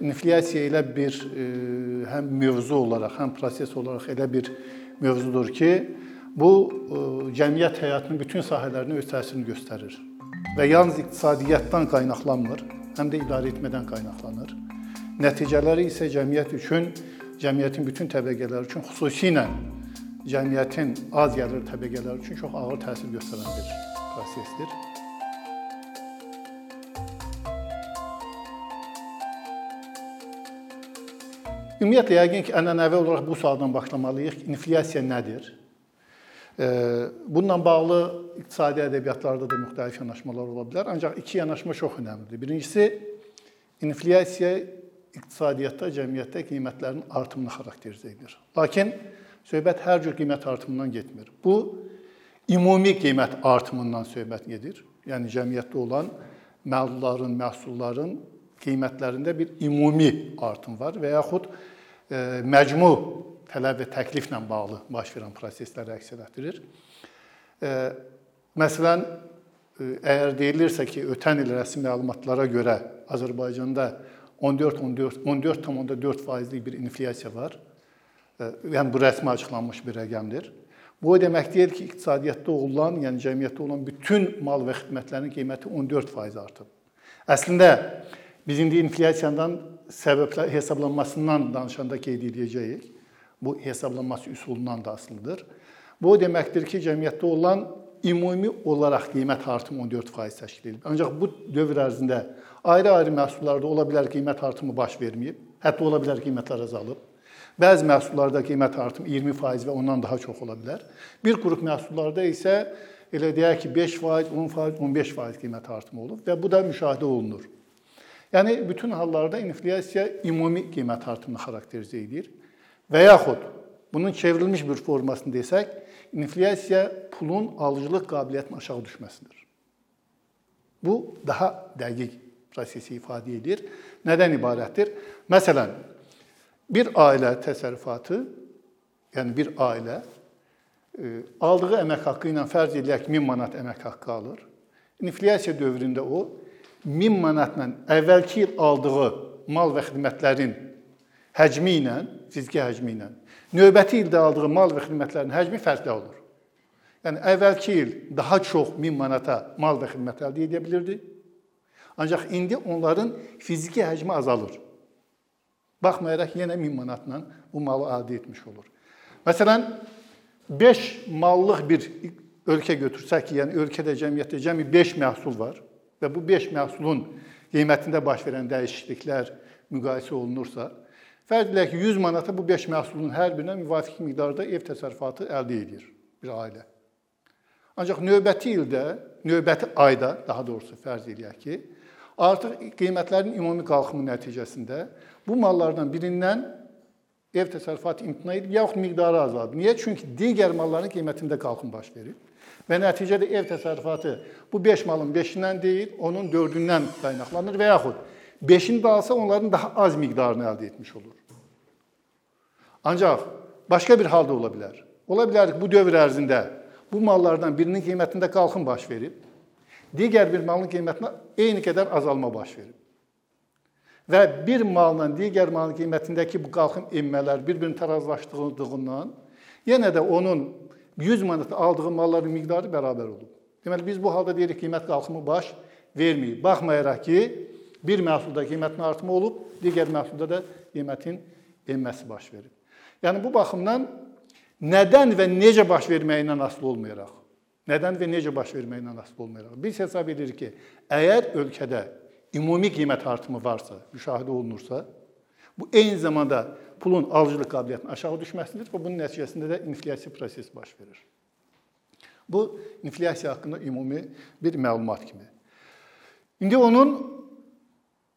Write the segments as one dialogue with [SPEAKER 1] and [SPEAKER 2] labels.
[SPEAKER 1] inflyasiya elə bir e, həm mövzu olaraq, həm proses olaraq elə bir mövzudur ki, bu e, cəmiyyət həyatının bütün sahələrinə öz təsirini göstərir. Və yalnız iqtisadiyyatdan qaynaqlanmır, həm də idarə etmədən qaynaqlanır. Nəticələri isə cəmiyyət üçün, cəmiyyətin bütün təbəqələri üçün, xüsusilə cəmiyyətin az gəlir təbəqələri üçün çox ağır təsir göstərən bir prosesdir. Ümumiyyətlə yəqin ki, ənənəvi olaraq bu sualdan başlamalıyıq. İnflyasiya nədir? Bununla bağlı iqtisadi ədəbiyyatlarda da müxtəlif yanaşmalar ola bilər, ancaq iki yanaşma çox əhəmiylidir. Birincisi, inflyasiya iqtisadiyyatda, cəmiyyətdə qiymətlərin artımını xarakterizə edir. Lakin söhbət hər cür qiymət artımından getmir. Bu ümumi qiymət artımından söhbət gedir. Yəni cəmiyyətdə olan məhsulların, məhsulların qiymətlərində bir ümumi artım var və yaxud məcmu tələb və təkliflə bağlı baş verən prosesləri əks etdirir. Məsələn, e, əgər deyilirsə ki, ötən il rəsmi məlumatlara görə Azərbaycanda 14 14 14,4 faizlik bir inflyasiya var. Yəni bu rəsmi açıqlanmış bir rəqəmdir. Bu o demək deyil ki, iqtisadiyyatda olan, yəni cəmiyyətdə olan bütün mal və xidmətlərin qiyməti 14% artıb. Əslində Biz indi inflyasiyadan səbəblər hesablanmasından danışanda qeyd edəcəyik. Bu hesablanması üsulundan da asılıdır. Bu o deməkdir ki, cəmiyyətdə olan ümumi olaraq qiymət artımı 14% təşkil edir. Ancaq bu dövr ərzində ayrı-ayrı məhsullarda ola bilər qiymət artımı baş verməyib, hətta ola bilər qiymətlər azalıb. Bəzi məhsullarda qiymət artımı 20% və ondan daha çox ola bilər. Bir qrup məhsullarda isə elə deyək ki, 5%, 10%, 15% qiymət artımı olub və bu da müşahidə olunur. Yəni bütün hallarda inflyasiya ümumi qiymət artımını xarakterizə edir. Və yaxud bunun çevrilmiş bir formasını desək, inflyasiya pulun alıcılıq qabiliyyətinin aşağı düşməsidir. Bu daha dəqiq prosesi ifadə edir. Nədən ibarətdir? Məsələn, bir ailə təsərrüfatı, yəni bir ailə e, aldığı əmək haqqı ilə fərz edək 1000 manat əmək haqqı alır. İnflyasiya dövründə o 1000 manatla əvvəlki il aldığı mal və xidmətlərin həcmi ilə, fiziki həcmi ilə növbəti ildə aldığı mal və xidmətlərin həcmi fərqli olur. Yəni əvvəlki il daha çox 1000 manata mal və xidmət əldə edə bilirdi. Ancaq indi onların fiziki həcmi azalır. Baxmayaraq yenə 1000 manatla bu malı əldə etmiş olur. Məsələn, 5 mallıq bir ölkə götürsək yəni ölkədə cəmiyyətdə cəmi 5 məhsul var və bu 5 məhsulun qiymətində baş verən dəyişikliklər müqayisə olunursa, fərz edək ki, 100 manata bu 5 məhsulun hər birinə müvafiq miqdarda ev təsərrüfatı əldə edir bir ailə. Ancaq növbəti ildə, növbəti ayda, daha doğrusu fərz edək ki, artıq qiymətlərin ümumi qalxımı nəticəsində bu mallardan birindən ev təsərrüfatı imtina edib yaxud miqdarı azaldı. Niyə? Çünki digər malların qiymətində qalxım baş verib. Və nəticədə ev təsərrüfatı bu 5 malın 5-dən deyil, onun 4-ündən qaynaqlanır və yaxud 5-ini də alsa onların daha az miqdarını əldə etmiş olur. Ancaq başqa bir hal da ola bilər. Ola bilər ki, bu dövr ərzində bu mallardan birinin qiymətində qalxım baş verib, digər bir malın qiymətinə eyni qədər azalma baş verib. Və bir malla digər malın qiymətindəki bu qalxım enmələr bir-birini tarazlaşdırdığından yenə də onun 100 manat aldığı malların miqdarı bərabər olub. Deməli biz bu halda deyirik qiymət qalxımı baş verməyib. Baxmayaraq ki, bir məhsulda qiymətin artımı olub, digər məhsulda da qiymətin enməsi baş verib. Yəni bu baxımdan nədən və necə baş verməyindən asılı olmayaraq, nədən və necə baş verməyindən asılı olmayaraq biz hesab edirik ki, əgər ölkədə ümumi qiymət artımı varsa, müşahidə olunursa, bu eyni zamanda pulun alıcılıq qabiliyyətinin aşağı düşməsidir və bunun nəticəsində də inflyasiya prosesi baş verir. Bu inflyasiya haqqında ümumi bir məlumat kimi. İndi onun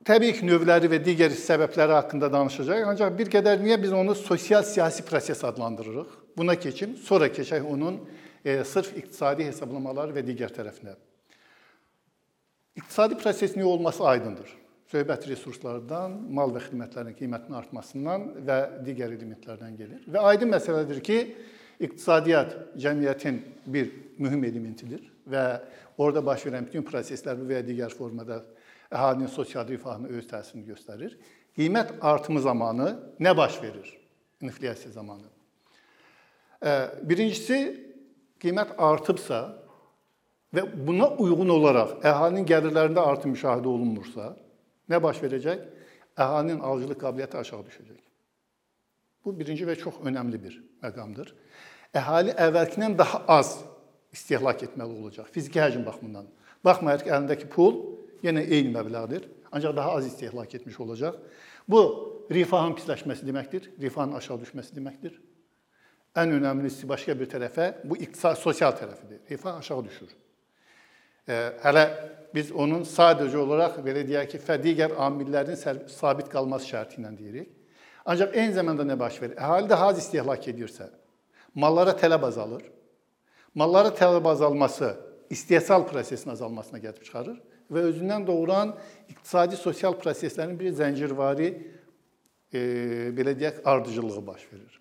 [SPEAKER 1] təbii ki, növləri və digər səbəbləri haqqında danışacağıq. Ancaq bir qədər niyə biz onu sosial-siyasi proses adlandırırıq? Buna keçim, sonra keçək onun e, sırf iqtisadi hesablamaları və digər tərəfinə. İqtisadi prosesin olması aydındır söhbət resurslardan, mal və xidmətlərin qiymətinin artmasından və digər elementlərdən gəlir. Və aydın məsələdir ki, iqtisadiyyat cəmiyyətin bir mühüm elementidir və orada baş verən bütün proseslər bu və ya digər formada əhalinin sosial rifahına öz təsirini göstərir. qiymət artımı zamanı nə baş verir? İnflyasiya zamanı. Birincisi qiymət artıbsa və buna uyğun olaraq əhalinin gəlirlərində artım müşahidə olunmursa, nə baş verəcək? Əhalinin alıcılıq qabiliyyəti aşağı düşəcək. Bu birinci və çox önəmli bir məqamdır. Əhali əvvəlkindən daha az istehlak etməli olacaq fiziki həcm baxımından. Baxmayaraq ki, əlindəki pul yenə eyni məbləğdir, ancaq daha az istehlak etmiş olacaq. Bu rifahın pisləşməsi deməkdir, rifahın aşağı düşməsi deməkdir. Ən önəmlisi başqa bir tərəfə bu iqtisad sosial tərəfidir. Rifah aşağı düşür. Hələ biz onun sadəcə olaraq belə deyək ki, digər amillərin sabit qalması şərti ilə deyirik. Ancaq eyni zamanda nə baş verir? Əhali daha az istehlak edirsə, mallara tələb azalır. Mallara tələb azalması istehsal prosesinin azalmasına gətirib çıxarır və özündən doğuran iqtisadi sosial proseslərin bir zəncirvari e, belə deyək ardıcıllığı baş verir.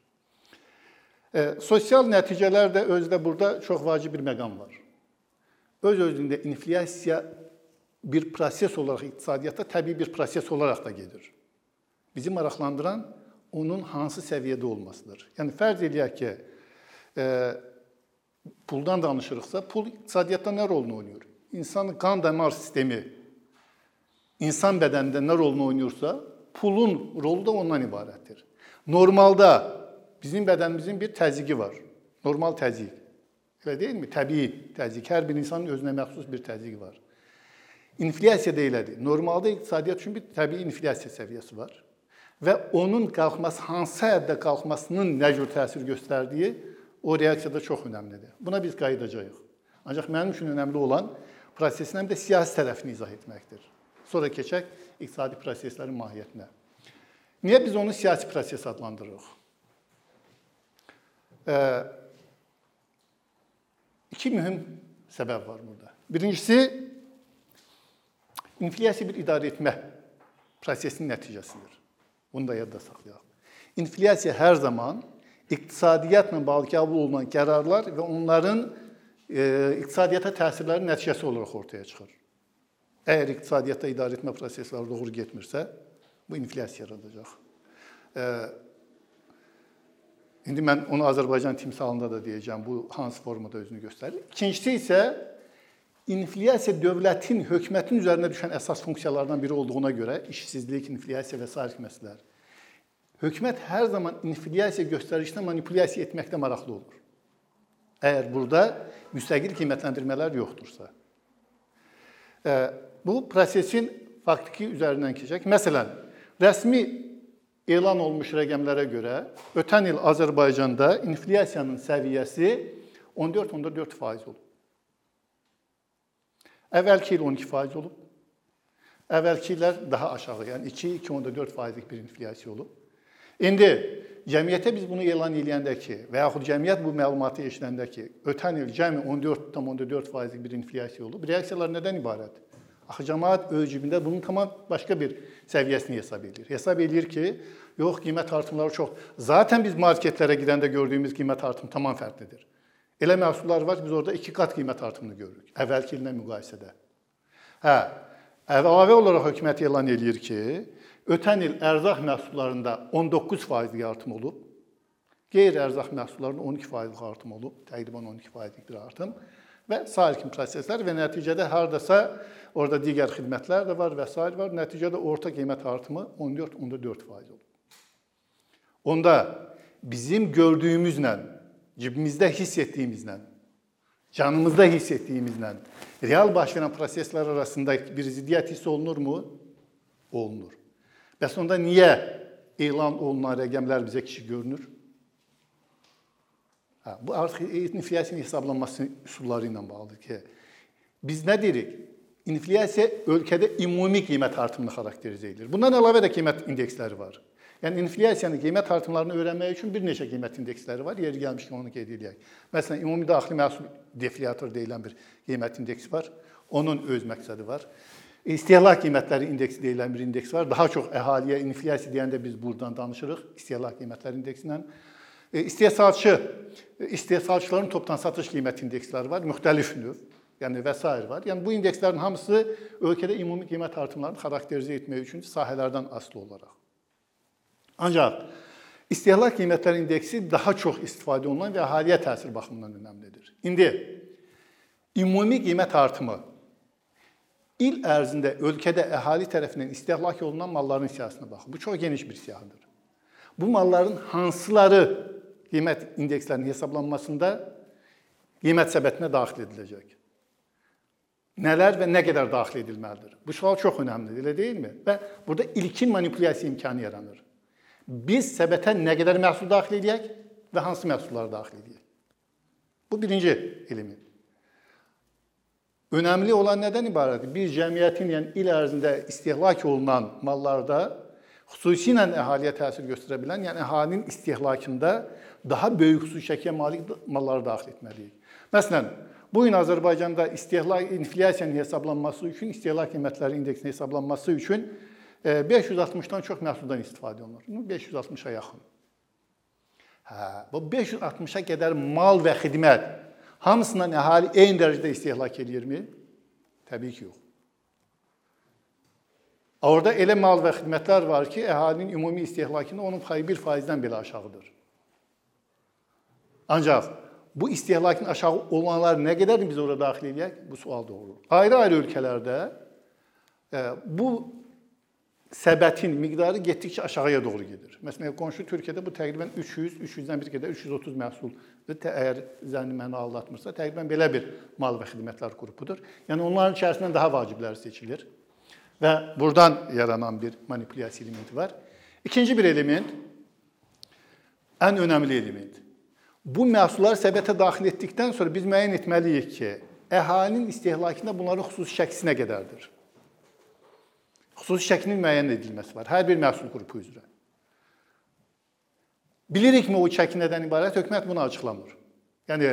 [SPEAKER 1] E, sosial nəticələr də özdə burada çox vacib bir məqam var. Öz özlüyündə inflyasiya bir proses olaraq iqtisadiyyatda təbii bir proses olaraq da gedir. Bizi maraqlandıran onun hansı səviyyədə olmasıdır. Yəni fərz eləyək ki, e, puldan danışırıqsa, pul iqtisadiyyatda nə rolunu oynayır? İnsan qan damar sistemi insan bədənində nə rolunu oynayırsa, pulun rolu da ondan ibarətdir. Normalda bizim bədənimizin bir təzyiqi var. Normal təzyiq. Elə deyilmi? Təbii təzyiq. Hər bir insanın özünə məxsus bir təzyiqi var. İnflyasiya da elədir. Normalda iqtisadiyyat üçün bir təbii inflyasiya səviyyəsi var və onun qalxması hansı həddə qalxmasının nə cür təsir göstərdiyi o reaksiyada çox önəmlidir. Buna biz qayıdacağıq. Ancaq mənim üçün önəmli olan prosesin həm də siyasi tərəfini izah etməkdir. Sonra keçək iqtisadi proseslərin mahiyyətinə. Niyə biz onu siyasi proses adlandırırıq? E, iki mühüm səbəb var burada. Birincisi inflyasiya bir idarə etmə prosesinin nəticəsidir. Bunu da yadda saxlayaq. İnflyasiya hər zaman iqtisadiyyatla bağlı qəbul olunan qərarlar və onların e, iqtisadiyyata təsirləri nəticəsi olaraq ortaya çıxır. Əgər iqtisadiyyatda idarə etmə prosesləri doğru getmirsə, bu inflyasiya yaradacaq. E, indi mən onu Azərbaycan timsalında da deyəcəm, bu hansı formada özünü göstərir. İkincisi isə inflyasiya dövlətin, hökumətin üzərinə düşən əsas funksiyalardan biri olduğuna görə işsizlik, inflyasiya və sair məsələlər Hökumət hər zaman inflyasiya göstəricində manipulyasiya etməkdə maraqlı olur. Əgər burada müstəqil qiymətləndirmələr yoxdursa. Bu prosesin faktiki üzərindən keçək. Məsələn, rəsmi elan olmuş rəqəmlərə görə ötən il Azərbaycanda inflyasiyanın səviyyəsi 14.4% olub. Əvvəlki il 12% olub. Əvvəlki illər daha aşağı, yəni 2-2.4%lik bir inflyasiya olub. İndi cəmiyyətə biz bunu elan edəndə ki, və yaxud cəmiyyət bu məlumatı eşidəndə ki, ötən il cəmi 14.4%lik bir inflyasiya olub. Reaksiyalar nədən ibarətdir? Axı cəmaət öz cibində bunun tamam başqa bir səviyyəsini hesab edir. Hesab edir ki, yox, qiymət artımları çox. Zaten biz marketlərə gedəndə gördüyümüz qiymət artımı tamam fərqlidir. Elə məhsullar var ki, biz orada 2 qat qiymət artımını görürük əvvəlki illə müqayisədə. Hə, əlavə olaraq hökumət elan edir ki, Ötən il ərzaq məhsullarında 19% artım olub. Qeyri-ərzaq məhsullarında 12% artım olub, təqribən 12%lik bir artım və sair kimi proseslər və nəticədə hardasa orada digər xidmətlər də var və s. var. Nəticədə orta qiymət artımı 14.4% olub. Onda bizim gördüyümüzlə, cibimizdə hiss etdiyimizlə, canımızda hiss etdiyimizlə real baş verən proseslər arasında bir ziddiyyət hiss olunurmu? Olunur. Bəs onda niyə elan olunan rəqəmlər bizə kiçik görünür? Hə, bu artıq inflyasiyanın hesablanması üsulları ilə bağlıdır ki, biz nə deyirik? İnflyasiya ölkədə ümumi qiymət artımını xarakterizə edir. Bundan əlavə də qiymət indeksləri var. Yəni inflyasiyanın qiymət artımlarını öyrənmək üçün bir neçə qiymət indeksləri var. Yeri gəlmişkən onu qeyd edək. Məsələn, ümumi daxili məhsul deflyator deyilən bir qiymət indeksi var. Onun öz məqsədi var. İstehlak qiymətləri indeksi deyilən bir indeks var. Daha çox əhaliyə inflyasiya deyəndə biz burdan danışırıq, istehlak qiymətləri indeksindən. E, istehsalçı, istehsalçıların topdan satış qiymət indeksləri var, müxtəlif növ, yəni və s. var. Yəni bu indekslərin hamısı ölkədə ümumi qiymət artımlarını xarakterizə etmək üçün sahələrdən asılı olaraq. Ancaq istehlak qiymətləri indeksi daha çox istifadə olunan və əhaliyə təsir baxımından önəmlidir. İndi ümumi qiymət artımı il ərzində ölkədə əhali tərəfindən istehlak olunan malların siyahısına baxın. Bu çox geniş bir siyahıdır. Bu malların hansıları qiymət indekslərinin hesablanmasında qiymət səbətinə daxil ediləcək? Nələr və nə qədər daxil edilməlidir? Bu sual çox əhəmiylidir, elə deyilmi? Və burada ilkin manipulyasiya imkanı yaranır. Biz səbətə nə qədər məhsul daxil edək və hansı məhsulları daxil edək? Bu birinci element. Önəmli olan nədən ibarətdir? Bir cəmiyyətin, yəni il ərzində istehlak olunan mallarda xüsusilə əhaliyə təsir göstərə bilən, yəni əhalinin istehlakında daha böyük xüsusi şəkiyə malik malları daxil etməliyik. Məsələn, bu gün Azərbaycanda istehlak inflyasiyanın hesablanması üçün, istehlak qiymətləri indeksinin hesablanması üçün 560-dan e, çox məhsuldan istifadə olunur. 560-a yaxın. Hə, bu 560-a qədər mal və xidmət hamısından əhali eyni dərəcədə istehlak eləyirmi? Təbii ki, yox. Orada elə mal və xidmətlər var ki, əhalinin ümumi istehlakında onun payı 1%-dən belə aşağıdır. Ancaq bu istehlakın aşağı olanlar nə qədərini biz ora daxil edək? Bu sual doğurur. Ayrı-ayrı ölkələrdə e, bu səbətin miqdarı getdikcə aşağıya doğru gedir. Məsələn, qonşu Türkiyədə bu təqribən 300, 300-dən bir qədər 330 məhsul əgər zənni məni aldatmırsa, təqribən belə bir mal və xidmətlər qrupudur. Yəni onların içərisindən daha vacibləri seçilir. Və burdan yaranan bir manipulyasiya elementi var. İkinci bir element ən önəmli element. Bu məhsullar səbətə daxil etdikdən sonra biz müəyyən etməliyik ki, əhalinin istehlakında bunların xüsusi şəklisi nə qədərdir? Xüsusi şəklinin müəyyən edilməsi var hər bir məhsul qrupu üzrə. Bilirikmi o çəki nədən ibarət? Hökumət bunu açıqlamır. Yəni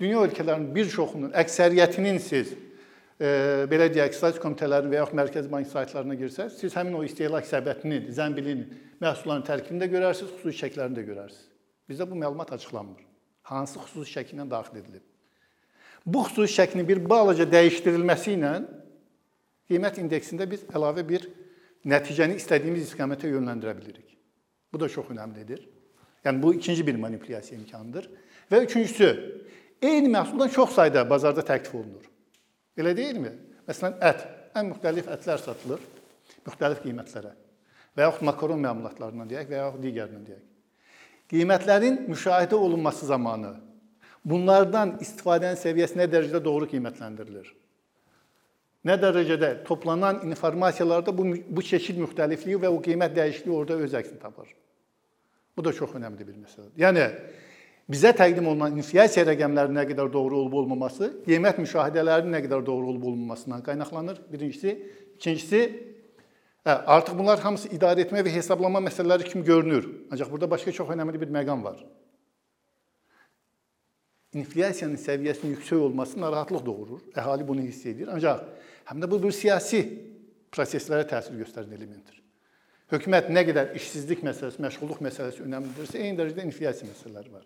[SPEAKER 1] dünya ölkələrinin bir çoxunun, əksəriyyətinin siz belə deyək, statistik komitələrin və yaxud Mərkəzi Bank saytlarına girsəz, siz həmin o istehlak səbətinin, zənbilin, məhsulların tərkibini də görərsiniz, xüsusi şəklərini də görərsiniz. Bizdə bu məlumat açıqlanmır. Hansı xüsusi şəkli ilə daxil edilib? Bu xüsusi şəklin bir balaca dəyişdirilməsi ilə qiymət indeksində biz əlavə bir nəticəni istədiyimiz istiqamətə yönləndirə bilirik. Bu da çox əhəmilidir. Yəni bu ikinci bir manipulyasiya imkanıdır. Və üçüncüsü, eyni məhsuldan çox sayda bazarda təklif olunur. Elə deyilmi? Məsələn, ət. Ən müxtəlif ətlər satılır müxtəlif qiymətlərə. Və yaxud makaron məmulatlarından deyək və yaxud digərindən deyək. Qiymətlərin müşahidə olunması zamanı bunlardan istifadənin səviyyəsi nə dərəcədə doğru qiymətləndirilir? Nə dərəcədə toplanan informasiyalarda bu bu çeşid müxtəlifliyi və o qiymət dəyişikliyi orada öz əksini tapır. Bu da çox önəmli bir məsələdir. Yəni bizə təqdim olunan inflyasiya rəqəmlərinin nə qədər doğru olub-olmaması, qiymət müşahidələrinin nə qədər doğru olub-olmamasından qaynaqlanır. Birincisi, ikincisi hə, artıq bunlar hamısı idarə etmə və hesablama məsələləri kimi görünür. Ancaq burada başqa çox önəmli bir məqam var. İnflyasiyanın səviyyəsinin yüksək olması narahatlıq doğurur. Əhali bunu hiss edir. Ancaq həm də bu bir siyasi proseslərə təsir göstərən elementdir. Hökumət nə qədər işsizlik məsələsi, məşğulluq məsələsi önəmlidirsə, eyni dərəcədə inflyasiya məsələləri var.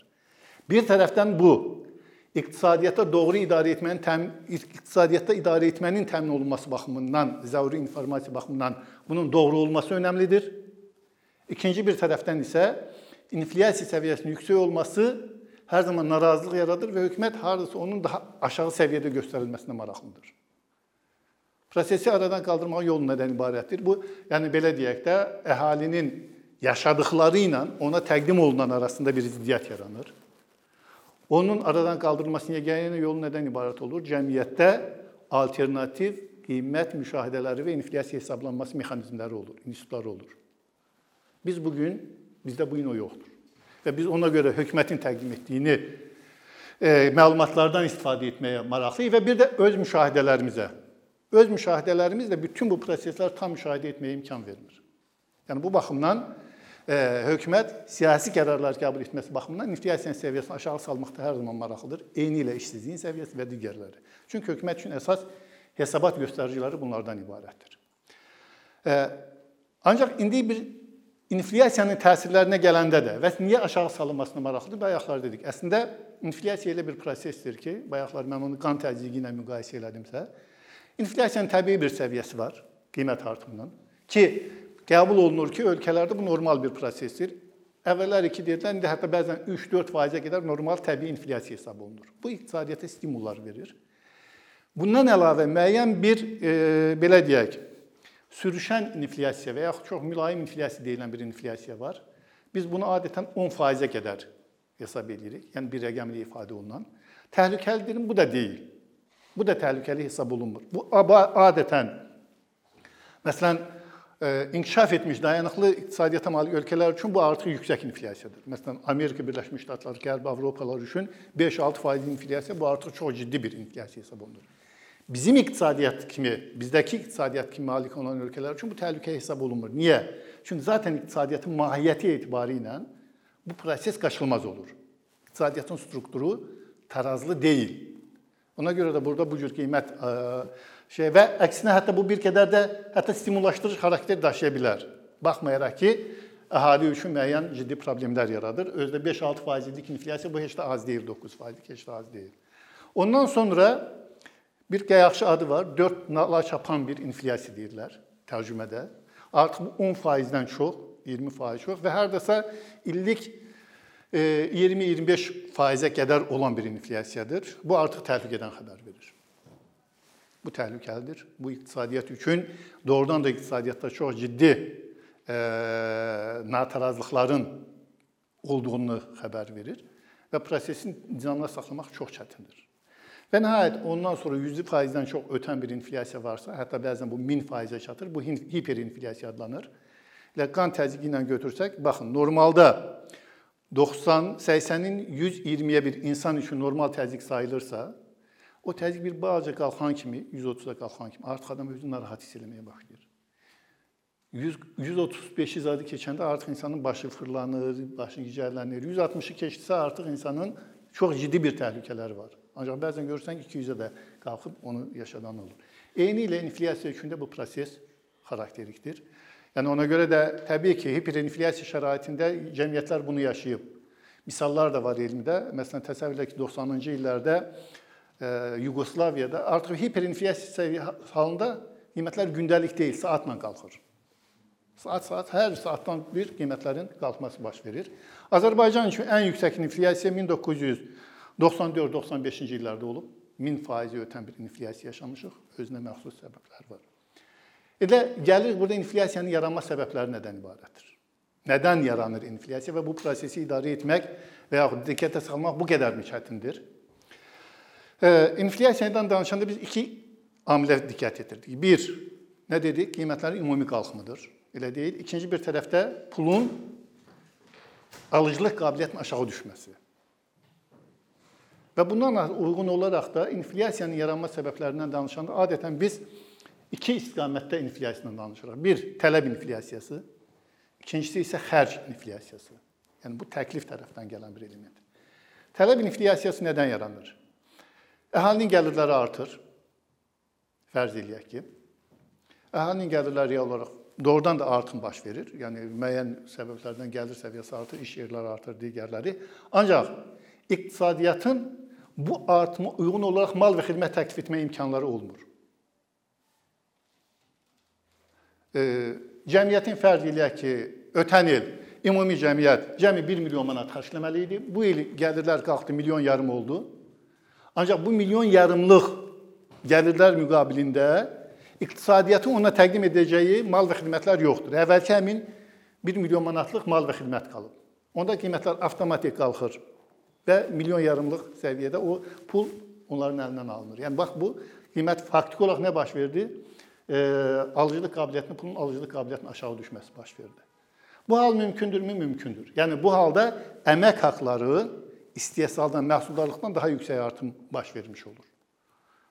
[SPEAKER 1] Bir tərəfdən bu iqtisadiyyatda doğru idarə etmənin təmin iqtisadiyyatda idarə etmənin təmin olunması baxımından, zəruri informasiya baxımından bunun doğru olması önəmlidir. İkinci bir tərəfdən isə inflyasiya səviyyəsinin yüksək olması hər zaman narazılıq yaradır və hökumət hardasa onun daha aşağı səviyyədə göstərilməsinə maraqlıdır. Prosesi aradan qaldırmaq yolu nədən ibarətdir? Bu, yəni belə deyək də, əhalinin yaşadıkları ilə ona təqdim olunan arasında bir ziddiyyət yaranır. Onun aradan qaldırılmasının yeganə yolu nədən ibarət olur? Cəmiyyətdə alternativ qiymət müşahidələri və inflyasiya hesablanması mexanizmləri olur, institutları olur. Biz bu gün bizdə bu gün o yoxdur. Və biz ona görə hökumətin təqdim etdiyini e, məlumatlardan istifadə etməyə maraqlıyıq və bir də öz müşahidələrimizə. Öz müşahidələrimizlə bütün bu prosesləri tam müşahidə etməyə imkan vermir. Yəni bu baxımdan hökumət siyasi qərarlar qəbul etməsi baxımından inflyasiyanın səviyyəsini aşağı salmaqda hər zaman maraqlıdır. Eyni ilə işsizliyin səviyyəsi və digərləri. Çünki hökumət üçün əsas hesabat göstəriciləri bunlardan ibarətdir. Ancaq indi bir inflyasiyanın təsirlərinə gələndə də və niyə aşağı salınmasına maraqlıdır? Bayaqlar dedik. Əslində inflyasiya elə bir prosesdir ki, bayaqlar mən onu qan təzyiqi ilə müqayisə elədimsə, inflyasiyanın təbii bir səviyyəsi var, qiymət artımının ki, qəbul olunur ki, ölkələrdə bu normal bir prosesdir. Əvvəllər 2 dedilər, indi hətta bəzən 3-4%-ə qədər normal təbii inflyasiya hesab olunur. Bu iqtisadiyyata stimullar verir. Bundan əlavə müəyyən bir e, belə deyək, sürüşən inflyasiya və yaxud çox mülayim inflyasiya deyilən bir inflyasiya var. Biz bunu adətən 10%-ə qədər hesab edirik. Yəni bir rəqəmli ifadə olunan. Təhlükəlidir, bu da deyil. Bu da təhlükəli hesab olunmur. Bu adətən məsələn inkişaf etmiş, dayanıqlı iqtisadiyyata malik ölkələr üçün bu artıq yüksək inflyasiyadır. Məsələn, Amerika Birləşmiş Ştatları, Qərb Avropalar üçün 5-6% inflyasiya bu artıq çox ciddi bir inflyasiya hesab olunur. Bizim iqtisadiyyat kimi, bizdəki iqtisadiyyat kimi malik olan ölkələr üçün bu təhlükə hesab olunmur. Niyə? Çünki zaten iqtisadiyyatın mahiyyəti etibarı ilə bu proses qaçılmaz olur. İqtisadiyyatın strukturu tarazlı deyil. Ona görə də burada bu cür qiymət şey və əksinə hətta bu bir qədər də hətta stimullaşdırıcı xarakter daşıya bilər. Baxmayaraq ki, əhali üçün müəyyən ciddi problemlər yaradır. Özdə 5-6%lik inflyasiya bu heç də az deyil, 9%lik heç də az deyil. Ondan sonra bir yaxşı adı var. 4 nala çapan bir inflyasiya deyirlər tərcümədə. Artıq bu 10%-dən çox, 20% çox və hərdəsə illik 20-25%-ə qədər olan bir inflyasiyadır. Bu artıq təhlükədən xəbər verir. Bu təhlükəlidir. Bu iqtisadiyyat üçün doğrudan da iqtisadiyyatda çox ciddi e, natarazlıqların olduğunu xəbər verir və prosesin nizamda saxlamaq çox çətindir. Və nəhayət ondan sonra 100%-dən çox ötən bir inflyasiya varsa, hətta bəzən bu 1000%-ə çatır. Bu hiperinflyasiya adlanır. Elə qan təzyiqi ilə götürsək, baxın, normalda 90, 80-in 120-yə bir insan üçün normal təzyiq sayılırsa, o təzyiq bir balaca qalxan kimi, 130-a qalxan kimi artıq adam özünü narahat hiss etməyə başlayır. 100 135-i zadı keçəndə artıq insanın başı fırlanır, başı gicəllənir. 160-ı keçdisə artıq insanın çox ciddi bir təhlükələri var. Ancaq bəzən görürsən ki, 200-ə də qalxıb onu yaşadan olur. Eyni ilə inflyasiya üçün də bu proses xarakterikdir. Yəni ona görə də təbii ki, hiperinflyasiya şəraitində cəmiyyətlər bunu yaşayıb. Misallar da var elmdə. Məsələn, təsəvvür edək ki, 90-cı illərdə Yugoslaviyada artıq hiperinflyasiya halında qiymətlər gündəlik deyil, saatla qalxır. Saat-saat hər saatdan bir qiymətlərin qalxması baş verir. Azərbaycan üçün ən yüksək inflyasiya 1994-95-ci illərdə olub. 1000% ötən bir inflyasiya yaşamışıq. Özünə məxsus səbəblər var. Elə gəlir burada inflyasiyanın yaranma səbəbləri nədən ibarətdir? Nədən yaranır inflyasiya və bu prosesi idarə etmək və yaxud diqqətə salmaq bu qədərmi çətindir? İnflyasiyadan danışanda biz iki amilə diqqət yetirdik. Bir, nə dedik? Qiymətlərin ümumi qalxımıdır. Elə deyil. İkinci bir tərəfdə pulun alıcılıq qabiliyyətinin aşağı düşməsi. Və bundan uyğun olaraq da inflyasiyanın yaranma səbəblərindən danışanda adətən biz iki istiqamətdə inflyasiyadan danışırıq. Bir, tələb inflyasiyası, ikincisi isə xərc inflyasiyası. Yəni bu təklif tərəfdən gələn bir element. Tələb inflyasiyası nədən yaranır? Əhalinin gəlirləri artır. Fərz eləyək ki, əhalinin gəlirləri real olaraq doğrudan da artım baş verir. Yəni müəyyən səbəblərdən gəlir səviyyəsi artır, iş yerləri artır, digərləri. Ancaq iqtisadiyyatın bu artıma uyğun olaraq mal və xidmət təklif etmə imkanları olmur. cəmiyyətin fərz eləyək ki, ötən il ümumi cəmiyyət cəmi 1 milyon manat xərcləməli idi. Bu il gəlirlər qalxdı milyon yarım oldu. Ancaq bu milyon yarımlıq gəlirlər müqabilində iqtisadiyyatın ona təqdim edəcəyi mal və xidmətlər yoxdur. Əvvəlki həmin 1 milyon manatlıq mal və xidmət qalıb. Onda qiymətlər avtomatik qalxır və milyon yarımlıq səviyyədə o pul onların əlindən alınır. Yəni bax bu qiymət faktiki olaraq nə baş verdi? e, alıcılıq qabiliyyətinin, pulun alıcılıq qabiliyyətinin aşağı düşməsi baş verdi. Bu hal mümkündürmü? Mümkündür. Yəni bu halda əmək haqqları istehsaldan, məhsuldarlıqdan daha yüksək artım baş vermiş olur.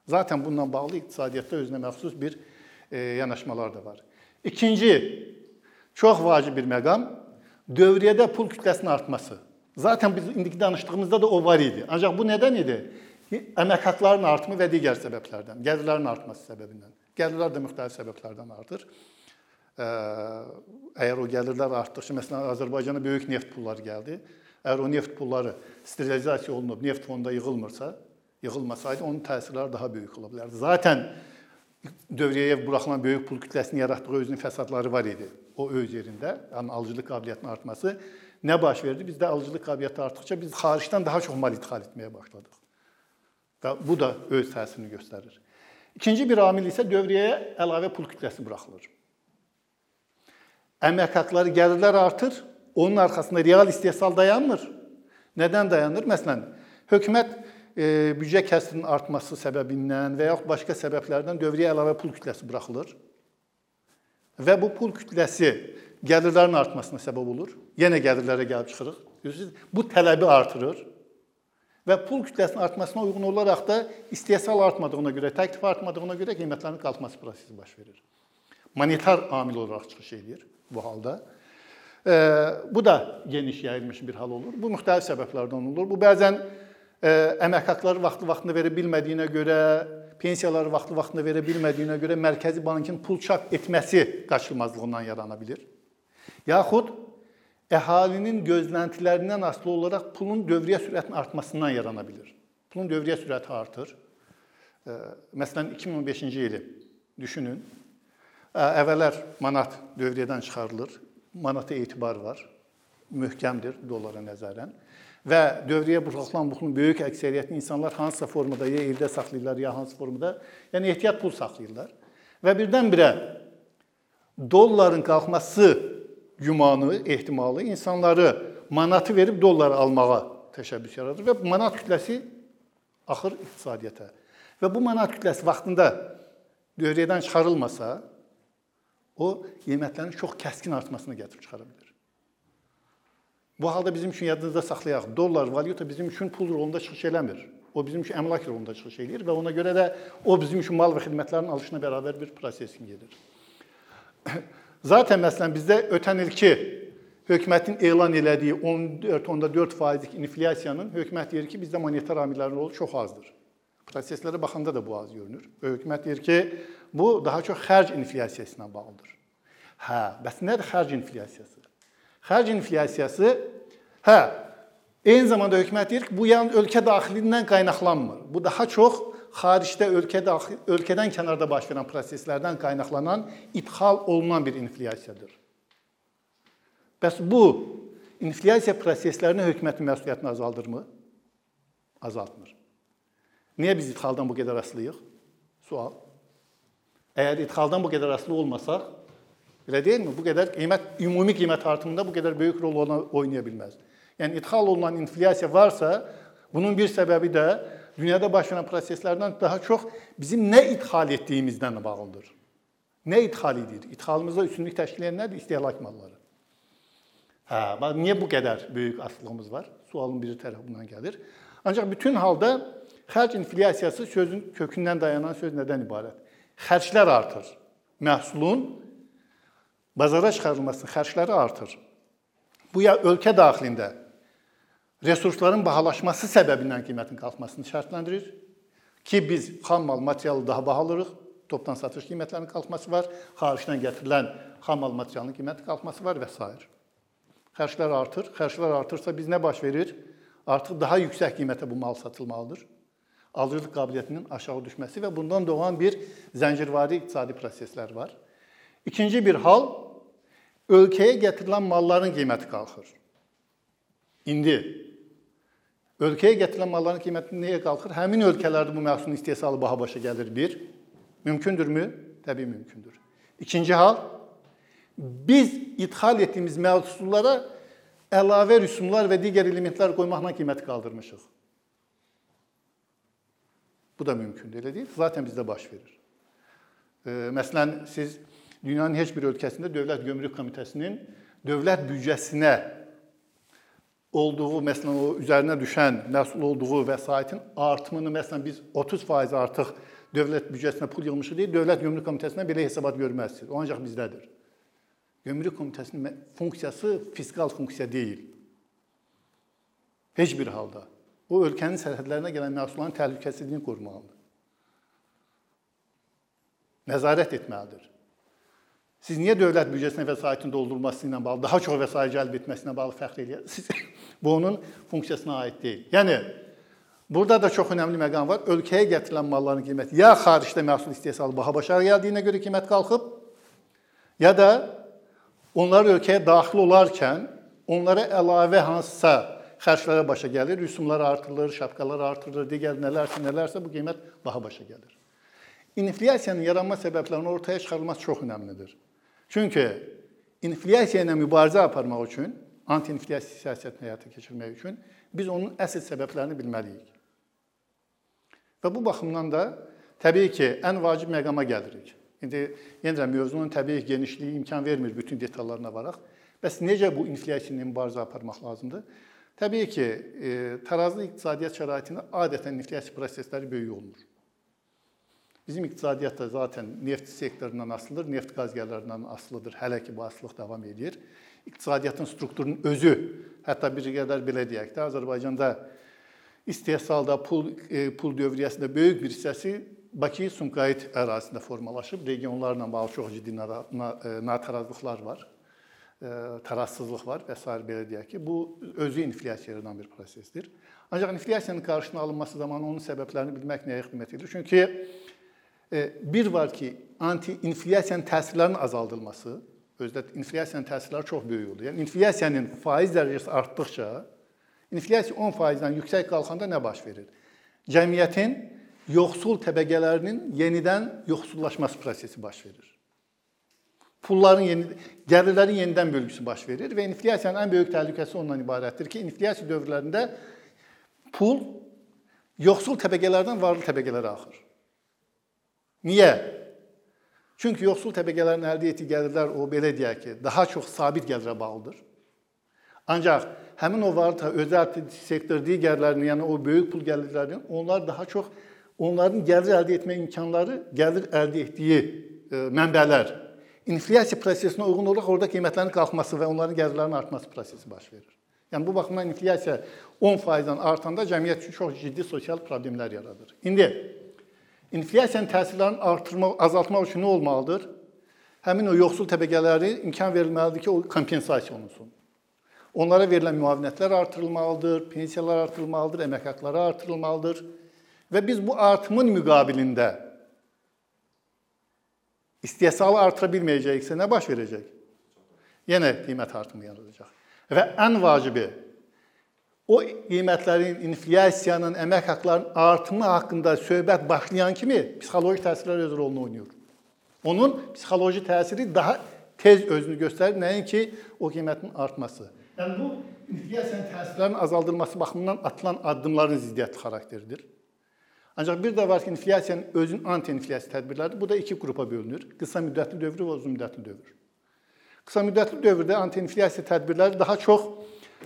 [SPEAKER 1] Zaten bununla bağlı iqtisadiyyatda özünə məxsus bir e, yanaşmalar da var. İkinci, çox vacib bir məqam dövriyyədə pul kütləsinin artması. Zaten biz indiki danışdığımızda da o var idi. Ancaq bu nədən idi? Əmək haqqlarının artımı və digər səbəblərdən, gəlirlərin artması səbəbindən. Gəlirlər də müxtəlif səbəblərdən artır. Əgər o gəlirlər artdıqca, məsələn, Azərbaycana böyük neft pulları gəldi. Əgər o neft pulları sterilizasiya olunub, neft fonunda yığılmırsa, yığılmasaydı onun təsirləri daha böyük ola bilərdi. Zaten dövriyyəyə buraxılan böyük pul kütləsinin yaratdığı özünün fəsadları var idi. O öz yerində, yəni alıcılıq qabiliyyətinin artması nə baş verdi? Bizdə alıcılıq qabiliyyəti artdıqca biz xaricdən daha çox mal ixal etməyə başladıq. Və bu da öz təsirini göstərir. İkinci bir amil isə dövriyyəyə əlavə pul kütləsi buraxılır. Əmək haqqları gəlirlər artır, onun arxasında real istehsal dayanmır. Nədən dayanır? Məsələn, hökumət e, büdcə kəsrinin artması səbəbindən və yaxud başqa səbəblərdən dövrəyə əlavə pul kütləsi buraxılır. Və bu pul kütləsi gəlirlərin artmasına səbəb olur. Yenə gəlirlərə gəlib çıxırıq. Bu tələbi artırır. Və pul kütləsinin artmasına uyğun olaraq da istehsal artmadığına görə, təklif artmadığına görə qiymətlərin qalxması prosesi baş verir. Monetar amil olaraq çıxış eləyir bu halda. Bu da geniş yayılmış bir hal olur. Bu müxtəlif səbəblərdən olur. Bu bəzən əmək haqqları vaxtlı-vaxtında verə bilmədiyinə görə, pensiyaları vaxtlı-vaxtında verə bilmədiyinə görə Mərkəzi Bankın pul çap etməsi qaçılmazlığından yarana bilər. Yaxud əhalinin gözləntilərindən asılı olaraq pulun dövriyyə sürətinin artmasından yarana bilər. Pulun dövriyyə sürəti artır. Məsələn 2015-ci ili düşünün. Əvvəllər manat dövriyyədən çıxarılır manata etibar var. Möhkəmdir dollara nəzərən. Və dövrəyə buraxılan pulun böyük əksəriyyətini insanlar hansısa formada ya evdə saxlayırlar, ya hansı formada, yəni ehtiyat pul saxlayırlar. Və birdən-birə dolların qalxması gümanı, ehtimalı insanları manatı verib dollar almağa təşəbbüs yaradır və manat kütləsi axır iqtisadiyyata. Və bu manat kütləsi vaxtında dövrədən çıxarılmasa, o qiymətlərin çox kəskin artmasına gətirib çıxara bilər. Bu halda bizim üçün yadınızda saxlayaq, dollar valyuta bizim üçün pul rolunda çıxış eləmir. O bizim üçün əmlak rolunda çıxış eləyir və ona görə də o bizim üçün mal və xidmətlərin alışına bərabər bir proses kimi gedir. Zaten məsələn bizdə ötən ilki hökumətin elan elədiyi 14.4 faizlik inflyasiyanın hökumət deyir ki, bizdə monetar amillərin rolu çox azdır. Proseslərə baxanda da bu az görünür. Hökumət deyir ki, bu daha çox xərc inflyasiyası ilə bağlıdır. Hə, bəs nədir xərc inflyasiyası? Xərc inflyasiyası hə, eyni zamanda hökumət deyir ki, bu yalnız ölkə daxilindən qaynaqlanmır. Bu daha çox xaricdə ölkə daxil ölkədən kənarda baş verən proseslərdən qaynaqlanan idxal olunan bir inflyasiyadır. Bəs bu inflyasiya proseslərinə hökumətin məsuliyyətini azaldırmı? Azaltmır. Niyə biz idxaldan bu qədər asılıyıq? Sual. Əgər idxaldan bu qədər asılı olmasaq, elə deyilmi? Bu qədər qiymət ümumi qiymət artımında bu qədər böyük rol oynaya bilməz. Yəni idxal olunan inflyasiya varsa, bunun bir səbəbi də dünyada baş verən proseslərdən daha çox bizim nə idxal etdiyimizdən bağlıdır. Nə idxal edirik? İdxalımızda üstünlük təşkil edən nədir? İstehlak malları. Hə, bax niyə bu qədər böyük asılılığımız var? Sualın bir tərəfi bundan gəlir. Ancaq bütün halda Xərc inflyasiyası sözün kökündən dayanan söz nədən ibarət? Xərclər artır. Məhsulun bazara çıxarılmasının xərcləri artır. Bu ya ölkə daxilində resursların bahalaşması səbəbindən qiymətin qalxmasını şərtləndirir ki, biz xam mal, materialı daha baha alırıq, topdan satış qiymətlərinin qalxması var, xaricdən gətirilən xam mal materialının qiyməti qalxması var və s. Xərclər artır. Xərclər artırsa biz nə baş verir? Artıq daha yüksək qiymətə bu mal satılmalıdır alıcılıq qabiliyyətinin aşağı düşməsi və bundan doğan bir zəncirvari iqtisadi proseslər var. İkinci bir hal ölkəyə gətirilən malların qiyməti qalxır. İndi ölkəyə gətirilən malların qiyməti nəyə qalxır? Həmin ölkələrdə bu məhsulun istehsalı baha başa gəlir. Bir, mümkündürmü? Təbii mümkündür. İkinci hal biz idxal etdiyimiz məhsullara əlavə rüsumlar və digər elementlər qoymaqla qiyməti qaldırmışıq. Bu da mümkündür, elə deyil? Zaten bizdə baş verir. E, məsələn, siz dünyanın heç bir ölkəsində Dövlət Gömrük Komitəsinin dövlət büdcəsinə olduğu, məsələn, o üzərinə düşən məhsul olduğu vəsaitin artımını məsələn biz 30% artıq dövlət büdcəsinə pul yığmışıq deyə Dövlət Gömrük Komitəsindən belə hesabat görməzsiniz. O ancaq bizdədir. Gömrük Komitəsinin funksiyası fiskal funksiya deyil. Heç bir halda o ölkənin sərhədlərinə gələn məhsulların təhlükəsizliyini qorumalıdır. Nəzarət etməlidir. Siz niyə dövlət büdcəsinə vəsaitin doldurulması ilə bağlı, daha çox vəsait cəlb etməsinə bağlı fəxr edirsiniz? Bu onun funksiyasına aid deyil. Yəni Burada da çox önəmli məqam var. Ölkəyə gətirilən malların qiyməti ya xaricdə məhsul istehsalı baha başa gəldiyinə görə qiymət qalxıb, ya da onlar ölkəyə daxil olarkən onlara əlavə hansısa xərclərə başa gəlir, rüsumlar artırılır, şapkalar artırılır, digər nələrsə, nələrsə bu qiymət baha başa gəlir. İnflyasiyanın yaranma səbəblərinin ortaya çıxarılması çox önəmlidir. Çünki inflyasiya ilə mübarizə aparmaq üçün, anti-inflyasiya siyasətini həyata keçirmək üçün biz onun əsl səbəblərini bilməliyik. Və bu baxımdan da təbii ki, ən vacib məqama gəlirik. İndi yenə mövzunun təbii genişliyi imkan vermir bütün detallarına varaq. Bəs necə bu inflyasiya ilə mübarizə aparmaq lazımdır? Təbii ki, e, tarazlı iqtisadiyyat şəraitində adətən inflyasiya prosesləri böyük olmur. Bizim iqtisadiyyat da zaten neft sektorundan asılıdır, neft qaz gəlirlərindən asılıdır. Hələ ki bu asılılıq davam edir. İqtisadiyyatın strukturunun özü, hətta bir qədər belə deyək də, Azərbaycanda istehsalda pul e, pul dövriyyəsində böyük bir hissəsi Bakı-Sumqayıt ərazisində formalaşıb. Regionlarla bağlı çox ciddi e, natarazlıqlar var tarazsızlıq var və s. belə deyək ki, bu özü inflyasiya yaradan bir prosesdir. Ancaq inflyasiyanın qarşısının alınması zamanı onun səbəblərini bilmək nəyə xidmət edir? Çünki bir var ki, anti-inflyasiyanın təsirlərinin azaldılması, özdə inflyasiyanın təsirləri çox böyük olur. Yəni inflyasiyanın faiz dərəcəsi artdıqca, inflyasiya 10%-dən yüksək qalxanda nə baş verir? Cəmiyyətin yoxsul təbəqələrinin yenidən yoxsullaşması prosesi baş verir pulların yeni gəlirlərin yenidən bölgüsü baş verir və inflyasiyanın ən böyük təhlükəsi ondan ibarətdir ki, inflyasiya dövrlərində pul yoxsul təbəqələrdən varlı təbəqələrə axır. Niyə? Çünki yoxsul təbəqələrin əldə etdiyi gəlirlər o belə deyək ki, daha çox sabit gəlirə bağlıdır. Ancaq həmin o varlı özəl sektor digərlərinin, yəni o böyük pul gəlirlərinin onlar daha çox onların gəlir əldə etmə imkanları, gəlir əldə etdiyi e, mənbələr inflyasiya prosesinə uyğun olaraq orada qiymətlərin qalxması və onların gəlirlərinin artması prosesi baş verir. Yəni bu baxımdan inflyasiya 10%-dən artanda cəmiyyət üçün çox ciddi sosial problemlər yaradır. İndi inflyasiyanın təsirlərini artırmaq, azaltmaq üçün nə olmalıdır? Həmin o yoxsul təbəqələri imkan verilməlidir ki, o kompensasiya olunsun. Onlara verilən müavinətlər artırılmalıdır, pensiyalar artırılmalıdır, əmək haqqları artırılmalıdır və biz bu artımın müqabilində istehsalı artıra bilməyəcəksə nə baş verəcək? Yenə qiymət artımı yaradacaq. Və ən vacibi o qiymətlərin, inflyasiyanın, əmək haqqlarının artımı haqqında söhbət başlayan kimi psixoloji təsirlər öz rolunu oynayır. Onun psixoloji təsiri daha tez özünü göstərir, nəinki o qiymətin artması. Yəni bu inflyasiyanın təsirlərinin azaldılması baxımından atılan addımların ziddiyyətli xarakteridir. Ancaq bir də var ki, inflyasiyanın özünün anti-inflyasiya tədbirləridir. Bu da iki qrupa bölünür. Qısa müddətli dövr və uzun müddətli dövr. Qısa müddətli dövrdə anti-inflyasiya tədbirləri daha çox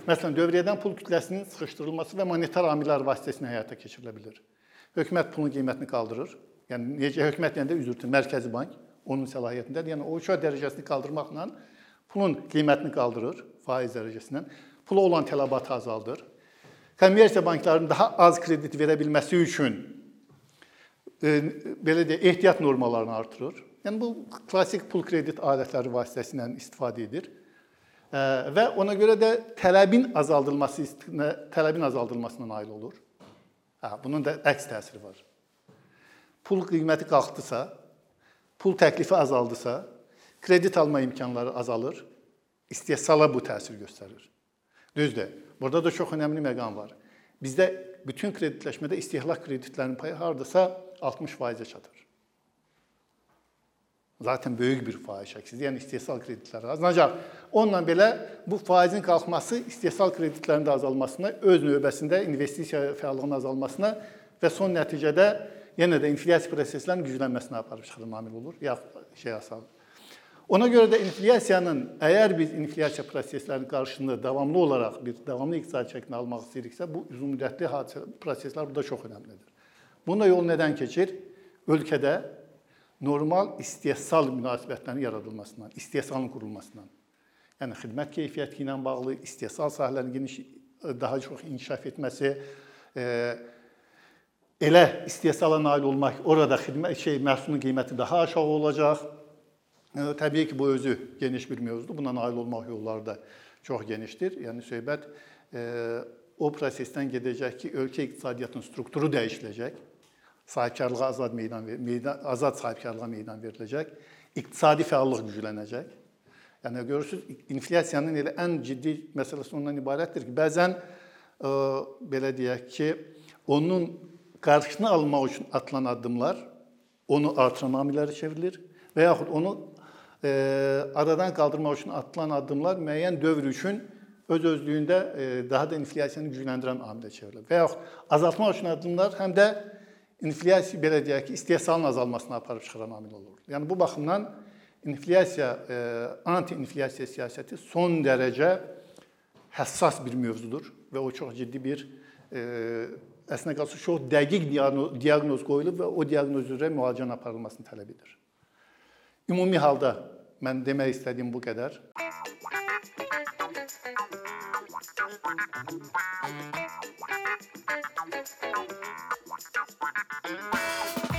[SPEAKER 1] məsələn dövriyyədən pul kütləsinin sıxışdırılması və monetar amillər vasitəsilə həyata keçirilə bilər. Hökumət pulun qiymətini qaldırır. Yəni necə hökumət deyəndə üzr istəyirəm, Mərkəzi Bank onun səlahiyyətindədir. Yəni o uçaq dərəcəsini qaldırmaqla pulun qiymətini qaldırır faiz dərəcəsindən. Pula olan tələbatı azaldır. Kommersiya banklarının daha az kredit verə bilməsi üçün belə deyə ehtiyat normalarını artırır. Yəni bu klassik pul kredit adətləri vasitəsilə istifadə edir. E, və ona görə də tələbin azaldılması tələbin azaldılmasına nail olur. Hə, bunun da əks təsiri var. Pul qiyməti qalxdısa, pul təklifi azaldısa, kredit alma imkanları azalır. İstehsala bu təsir göstərir. Düzdür. Burada da çox önəmli məqam var. Bizdə bütün kreditləşmədə istehlak kreditlərinin payı hardasa 60%-ə çatır. Zaten böyük bir faiz şəklisidir. Yəni istehsal kreditləri az. Ancaq onunla belə bu faizin qalxması istehsal kreditlərinin də azalmasına, öz növbəsində investisiya fəallığının azalmasına və son nəticədə yenə də inflyasiya proseslərinin güclənməsinə aparıb çıxarır amil olur. Ya şey asal. Ona görə də inflyasiyanın əgər biz inflyasiya proseslərinin qarşısında davamlı olaraq bir davamlı iqtisadi şəklini almaq istəyiriksə, bu uzunmüddətli hadisə proseslər burada çox əhəmiylidir. Bunda yol nədən keçir? Ölkədə normal istehsal münasibətlərinin yaradılmasından, istehsalın qurulmasından. Yəni xidmət keyfiyyəti ilə bağlı istehsal sahələrinin geniş daha çox inkişaf etməsi, e, elə istehsala nail olmaq, orada xidmət şey məhsulun qiyməti daha aşağı olacaq. E, təbii ki, bu özü geniş bir mövzudur. Buna nail olmaq yolları da çox genişdir. Yəni söhbət e, o prosesdən gedəcək ki, ölkə iqtisadiyyatının strukturu dəyişiləcək. Sahibkarlığa azad meydan, meydan azad sahibkarlığa meydan veriləcək. İqtisadi fəallıq güclənəcək. Yəni görürsüz, inflyasiyanın elə ən ciddi məsələsi ondan ibarətdir ki, bəzən ə, e, belə deyək ki, onun qarşısını almaq üçün atılan addımlar onu artıran amillərə çevrilir və yaxud onu e, aradan qaldırmaq üçün atılan addımlar müəyyən dövr üçün öz özlüyündə e, daha da inflyasiyanı gücləndirən amilə çevrilir. Və yaxud azaltmaq üçün addımlar həm də inflyasiya belə deyək ki, istehsalın azalmasına aparıb çıxaran amil olur. Yəni bu baxımdan inflyasiya, e, anti-inflyasiya siyasəti son dərəcə həssas bir mövzudur və o çox ciddi bir e, əslində qalsa çox dəqiq diaqnoz qoyulub və o diaqnoz üzrə müalicənin aparılmasını tələb edir. Ümumi halda mən demək istədiyim bu qədər. Thank you.